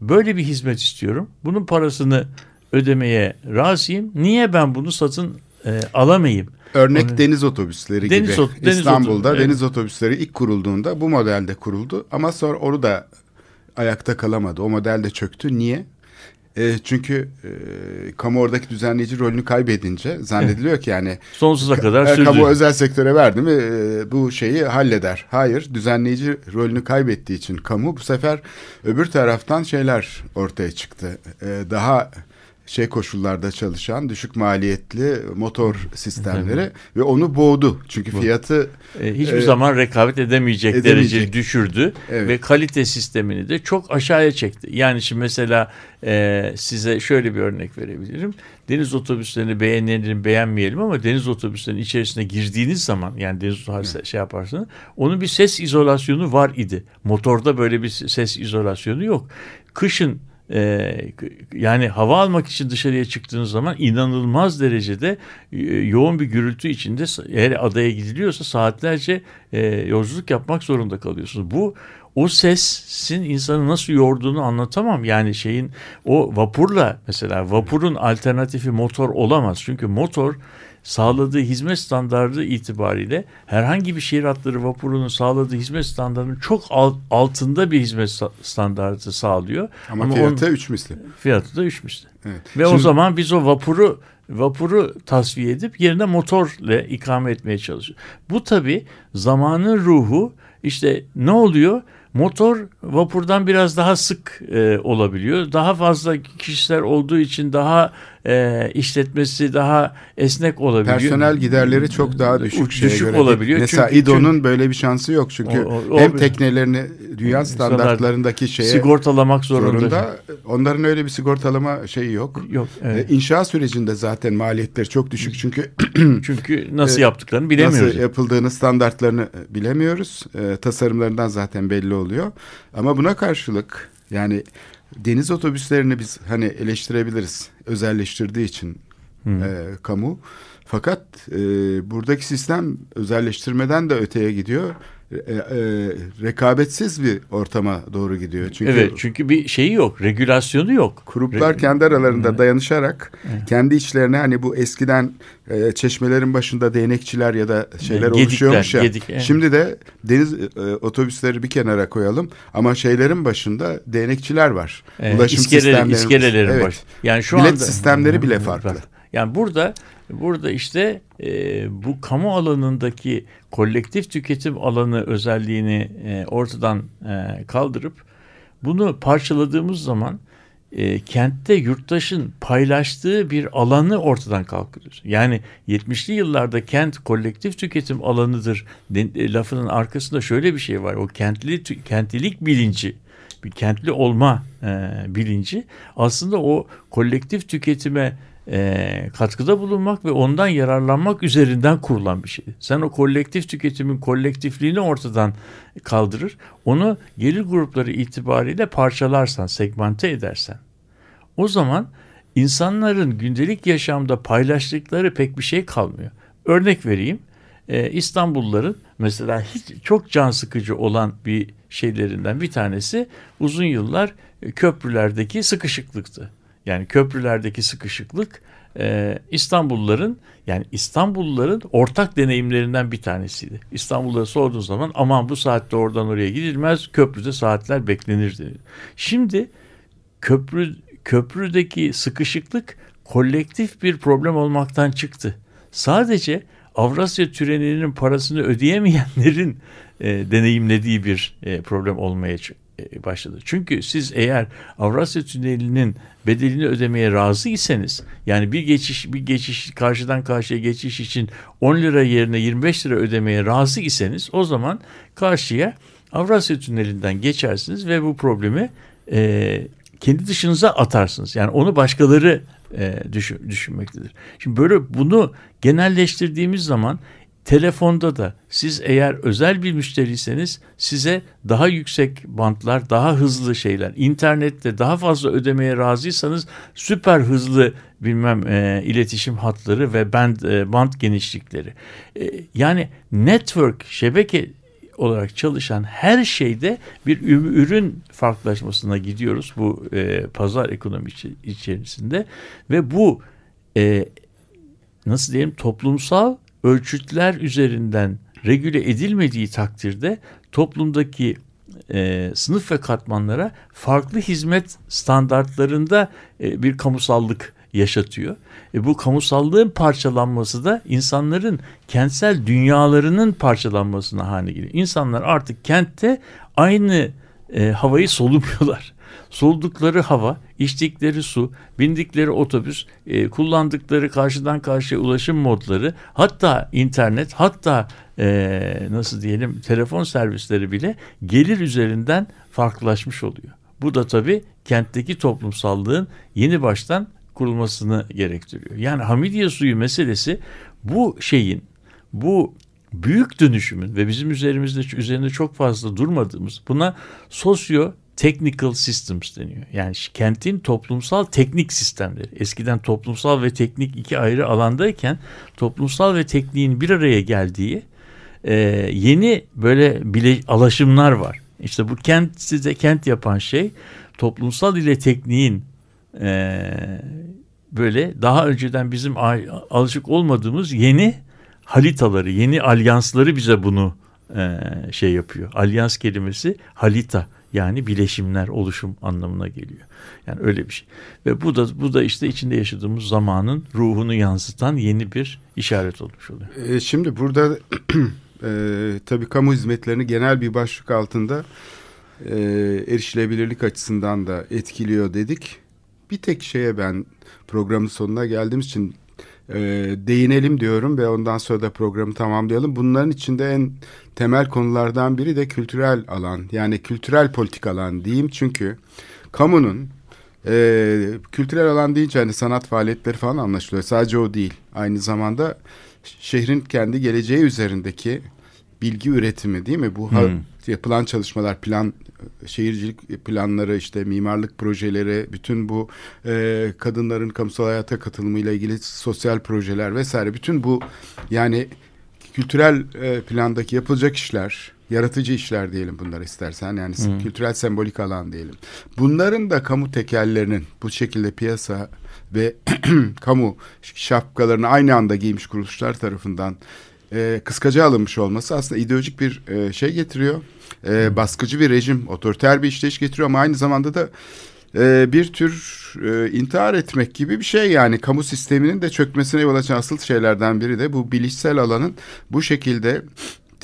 böyle bir hizmet istiyorum. Bunun parasını ödemeye razıyım. Niye ben bunu satın e, alamayayım? Örnek Onu, deniz otobüsleri deniz gibi. Ot, deniz İstanbul'da otobüs, deniz evet. otobüsleri ilk kurulduğunda bu modelde kuruldu. Ama sonra onu da ayakta kalamadı. O model de çöktü. Niye? E, çünkü e, kamu oradaki düzenleyici rolünü kaybedince zannediliyor ki yani sonsuza kadar sürdü. Kamu özel sektöre verdi mi e, bu şeyi halleder. Hayır, düzenleyici rolünü kaybettiği için kamu bu sefer öbür taraftan şeyler ortaya çıktı. E, daha şey koşullarda çalışan düşük maliyetli motor sistemleri ve onu boğdu. Çünkü fiyatı e, hiçbir e, zaman rekabet edemeyecek, edemeyecek. derece düşürdü evet. ve kalite sistemini de çok aşağıya çekti. Yani şimdi mesela e, size şöyle bir örnek verebilirim. Deniz otobüslerini beğenelim beğenmeyelim ama deniz otobüslerinin içerisine girdiğiniz zaman yani deniz otobüsü şey yaparsanız onun bir ses izolasyonu var idi. Motorda böyle bir ses izolasyonu yok. Kışın e, yani hava almak için dışarıya çıktığınız zaman inanılmaz derecede e, yoğun bir gürültü içinde eğer adaya gidiliyorsa saatlerce e, yolculuk yapmak zorunda kalıyorsunuz. Bu o sesin insanı nasıl yorduğunu anlatamam. Yani şeyin o vapurla mesela vapurun alternatifi motor olamaz. Çünkü motor sağladığı hizmet standardı itibariyle herhangi bir şehir hatları vapurunun sağladığı hizmet standartının çok altında bir hizmet standartı sağlıyor. Ama, Ama fiyatı 3 misli. Fiyatı da 3 misli. Evet. Ve Şimdi, o zaman biz o vapuru vapuru tasfiye edip yerine motorla ikame etmeye çalışıyor. Bu tabi zamanın ruhu işte ne oluyor? Motor vapurdan biraz daha sık e, olabiliyor. Daha fazla kişiler olduğu için daha e, işletmesi daha esnek olabiliyor. Personel giderleri çok daha düşük, düşük şeye göre. olabiliyor. Mesela çünkü, İDO'nun böyle bir şansı yok çünkü o, o, hem teknelerini dünya standartlarındaki şeye sigortalamak zorunda. zorunda. Onların öyle bir sigortalama şeyi yok. Yok. Evet. E, sürecinde zaten maliyetleri çok düşük çünkü çünkü nasıl e, yaptıklarını bilemiyoruz. Nasıl yapıldığını standartlarını bilemiyoruz. E, tasarımlarından zaten belli oluyor. Ama buna karşılık yani deniz otobüslerini biz hani eleştirebiliriz özelleştirdiği için e, kamu. Fakat e, buradaki sistem özelleştirmeden de öteye gidiyor. E, e, rekabetsiz bir ortama doğru gidiyor. Çünkü evet çünkü bir şeyi yok, regülasyonu yok. Gruplar Re kendi aralarında evet. dayanışarak evet. kendi içlerine hani bu eskiden e, çeşmelerin başında değnekçiler ya da şeyler gedikler, oluşuyormuş ya. Gedik, evet. Şimdi de deniz e, otobüsleri bir kenara koyalım ama şeylerin başında değnekçiler var. Evet, Ulaşım iskele, sistemleri, iskelelerin evet. baş. Yani şu Bilet anda sistemleri bile farklı. Yani burada burada işte e, bu kamu alanındaki kolektif tüketim alanı özelliğini e, ortadan e, kaldırıp bunu parçaladığımız zaman e, kentte yurttaşın paylaştığı bir alanı ortadan kaldırıyoruz. Yani 70'li yıllarda kent kolektif tüketim alanıdır de, lafının arkasında şöyle bir şey var. O kentli kentlilik bilinci bir kentli olma e, bilinci aslında o kolektif tüketime e, katkıda bulunmak ve ondan yararlanmak üzerinden kurulan bir şey. Sen o kolektif tüketimin kolektifliğini ortadan kaldırır. Onu gelir grupları itibariyle parçalarsan, segmente edersen o zaman insanların gündelik yaşamda paylaştıkları pek bir şey kalmıyor. Örnek vereyim. Ee, İstanbulluların mesela hiç çok can sıkıcı olan bir şeylerinden bir tanesi uzun yıllar köprülerdeki sıkışıklıktı. Yani köprülerdeki sıkışıklık e, İstanbulluların yani İstanbulluların ortak deneyimlerinden bir tanesiydi. İstanbullulara sorduğun zaman aman bu saatte oradan oraya gidilmez köprüde saatler beklenir dedi. Şimdi köprü köprüdeki sıkışıklık kolektif bir problem olmaktan çıktı. Sadece Avrasya Tüneli'nin parasını ödeyemeyenlerin e, deneyimlediği bir e, problem olmaya başladı. Çünkü siz eğer Avrasya Tüneli'nin bedelini ödemeye razı iseniz yani bir geçiş bir geçiş karşıdan karşıya geçiş için 10 lira yerine 25 lira ödemeye razı iseniz o zaman karşıya Avrasya Tüneli'nden geçersiniz ve bu problemi e, kendi dışınıza atarsınız. Yani onu başkaları e, düşün, düşünmektedir. Şimdi böyle bunu genelleştirdiğimiz zaman Telefonda da siz eğer özel bir müşteriyseniz size daha yüksek bantlar, daha hızlı şeyler, internette daha fazla ödemeye razıysanız süper hızlı bilmem e, iletişim hatları ve band e, band genişlikleri. E, yani network şebeke olarak çalışan her şeyde bir ürün farklılaşmasına gidiyoruz bu e, pazar ekonomi içerisinde ve bu e, nasıl diyelim toplumsal ölçütler üzerinden regüle edilmediği takdirde toplumdaki e, sınıf ve katmanlara farklı hizmet standartlarında e, bir kamusallık yaşatıyor. E, bu kamusallığın parçalanması da insanların kentsel dünyalarının parçalanmasına haline geliyor. İnsanlar artık kentte aynı e, havayı solumuyorlar soldukları hava, içtikleri su, bindikleri otobüs, e, kullandıkları karşıdan karşıya ulaşım modları, hatta internet, hatta e, nasıl diyelim telefon servisleri bile gelir üzerinden farklılaşmış oluyor. Bu da tabii kentteki toplumsallığın yeni baştan kurulmasını gerektiriyor. Yani Hamidiye suyu meselesi bu şeyin, bu büyük dönüşümün ve bizim üzerimizde üzerinde çok fazla durmadığımız buna sosyo technical systems deniyor. Yani kentin toplumsal teknik sistemleri. Eskiden toplumsal ve teknik iki ayrı alandayken toplumsal ve tekniğin bir araya geldiği e, yeni böyle bile alaşımlar var. İşte bu kent size kent yapan şey toplumsal ile tekniğin e, böyle daha önceden bizim alışık olmadığımız yeni halitaları, yeni alyansları bize bunu e, şey yapıyor. Alyans kelimesi halita yani bileşimler, oluşum anlamına geliyor. Yani öyle bir şey. Ve bu da bu da işte içinde yaşadığımız zamanın ruhunu yansıtan yeni bir işaret olmuş oluyor. E, şimdi burada e, tabii kamu hizmetlerini genel bir başlık altında e, erişilebilirlik açısından da etkiliyor dedik. Bir tek şeye ben programın sonuna geldiğimiz için e, değinelim diyorum ve ondan sonra da programı tamamlayalım. Bunların içinde en temel konulardan biri de kültürel alan yani kültürel politik alan diyeyim çünkü kamunun e, kültürel alan deyince hani sanat faaliyetleri falan anlaşılıyor. Sadece o değil. Aynı zamanda şehrin kendi geleceği üzerindeki bilgi üretimi değil mi? Bu hmm. yapılan çalışmalar, plan şehircilik planları, işte mimarlık projeleri, bütün bu e, kadınların kamusal hayata katılımıyla ilgili sosyal projeler vesaire bütün bu yani kültürel e, plandaki yapılacak işler, yaratıcı işler diyelim bunlar istersen yani hmm. kültürel sembolik alan diyelim. Bunların da kamu tekellerinin bu şekilde piyasa ve kamu şapkalarını aynı anda giymiş kuruluşlar tarafından e, kıskaca alınmış olması aslında ideolojik bir e, şey getiriyor. E, baskıcı bir rejim, otoriter bir işleyiş getiriyor ama aynı zamanda da e, bir tür e, intihar etmek gibi bir şey yani. Kamu sisteminin de çökmesine yol açan asıl şeylerden biri de bu bilişsel alanın bu şekilde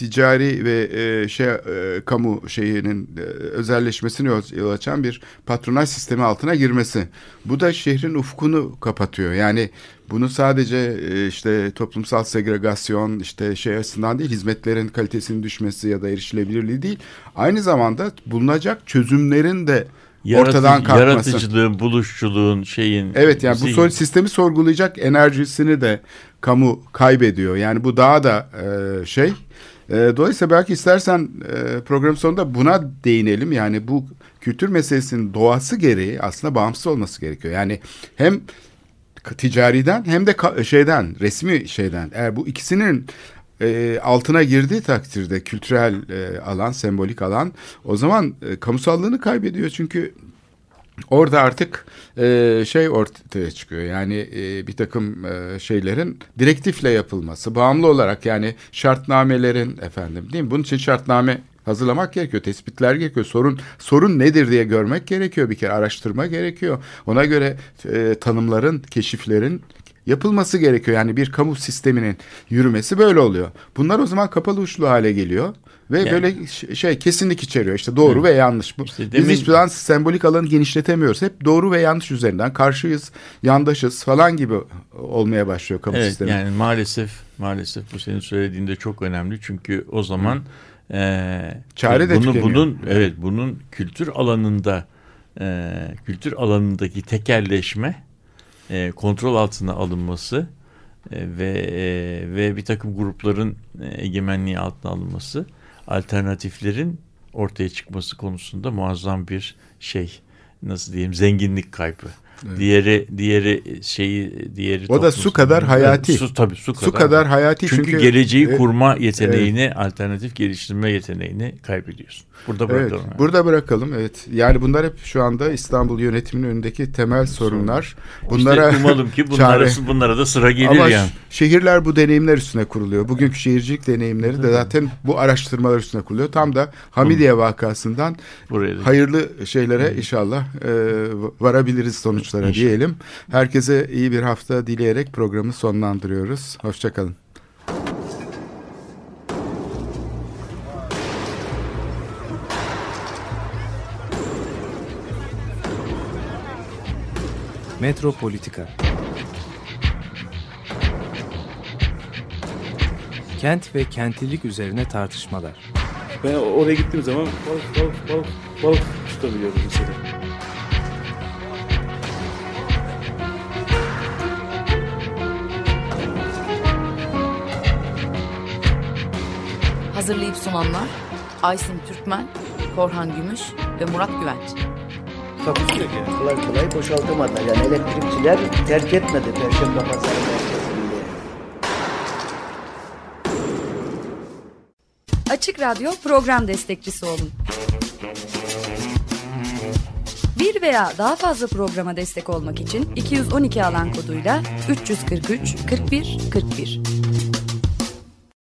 ticari ve e, şey e, kamu şeyinin e, özelleşmesini yol açan bir patronaj sistemi altına girmesi. Bu da şehrin ufkunu kapatıyor. Yani bunu sadece e, işte toplumsal segregasyon işte şey açısından değil hizmetlerin kalitesinin düşmesi ya da erişilebilirliği değil. Aynı zamanda bulunacak çözümlerin de Yaratıcı, ortadan kalkması. Yaratıcılığın, buluşçuluğun şeyin. Evet yani zihin. bu sistemi sorgulayacak enerjisini de kamu kaybediyor. Yani bu daha da e, şey dolayısıyla belki istersen e, program sonunda buna değinelim. Yani bu kültür meselesinin doğası gereği aslında bağımsız olması gerekiyor. Yani hem ticariden hem de şeyden resmi şeyden eğer bu ikisinin e, altına girdiği takdirde kültürel e, alan sembolik alan o zaman kamusallığını kaybediyor çünkü Orada artık e, şey ortaya çıkıyor yani e, bir takım e, şeylerin direktifle yapılması bağımlı olarak yani şartnamelerin efendim değil mi? Bunun için şartname hazırlamak gerekiyor, tespitler gerekiyor. Sorun sorun nedir diye görmek gerekiyor bir kere araştırma gerekiyor. Ona göre e, tanımların, keşiflerin yapılması gerekiyor. Yani bir kamu sisteminin yürümesi böyle oluyor. Bunlar o zaman kapalı uçlu hale geliyor. Ve yani. böyle şey kesinlik içeriyor işte doğru Hı. ve yanlış. Bu, işte demin... Biz hiçbir zaman sembolik alanı genişletemiyoruz. Hep doğru ve yanlış üzerinden karşıyız, yandaşız falan gibi olmaya başlıyor kamu evet, sistemi. Yani maalesef maalesef bu senin söylediğinde çok önemli. Çünkü o zaman e, çare de bunu, bunun evet bunun kültür alanında e, kültür alanındaki tekerleşme e, kontrol altına alınması e, ve e, ve bir takım grupların e, egemenliği altına alınması alternatiflerin ortaya çıkması konusunda muazzam bir şey nasıl diyeyim zenginlik kaybı. Evet. Diğeri diğeri şeyi diğeri O da su kadar hayati. Su tabii su kadar. Su kadar hayati çünkü, çünkü geleceği e, kurma yeteneğini, evet. alternatif geliştirme yeteneğini kaybediyorsun. Burada bırakalım. Evet, yani. Burada bırakalım. Evet. Yani bunlar hep şu anda İstanbul yönetiminin önündeki temel sorunlar. Bunlara işte umalım ki bunlara, bunlara da sıra gelir Ama yani. şehirler bu deneyimler üstüne kuruluyor. Bugünkü şehircilik deneyimleri de zaten bu araştırmalar üstüne kuruluyor. Tam da Hamidiye vakasından Buraya hayırlı şeylere inşallah e, varabiliriz sonuçlara inşallah. diyelim. Herkese iyi bir hafta dileyerek programı sonlandırıyoruz. Hoşçakalın. Metropolitika Kent ve kentlilik üzerine tartışmalar. Ben oraya gittiğim zaman balık balık balık balık tutabiliyorum mesela. Hazırlayıp sunanlar Aysin Türkmen Korhan Gümüş ve Murat Güvenç. Takusu yok yani. Kolay kolay boşaltamadılar. Yani elektrikçiler terk etmedi Perşembe Pazarı. Açık Radyo program destekçisi olun. Bir veya daha fazla programa destek olmak için 212 alan koduyla 343 41 41.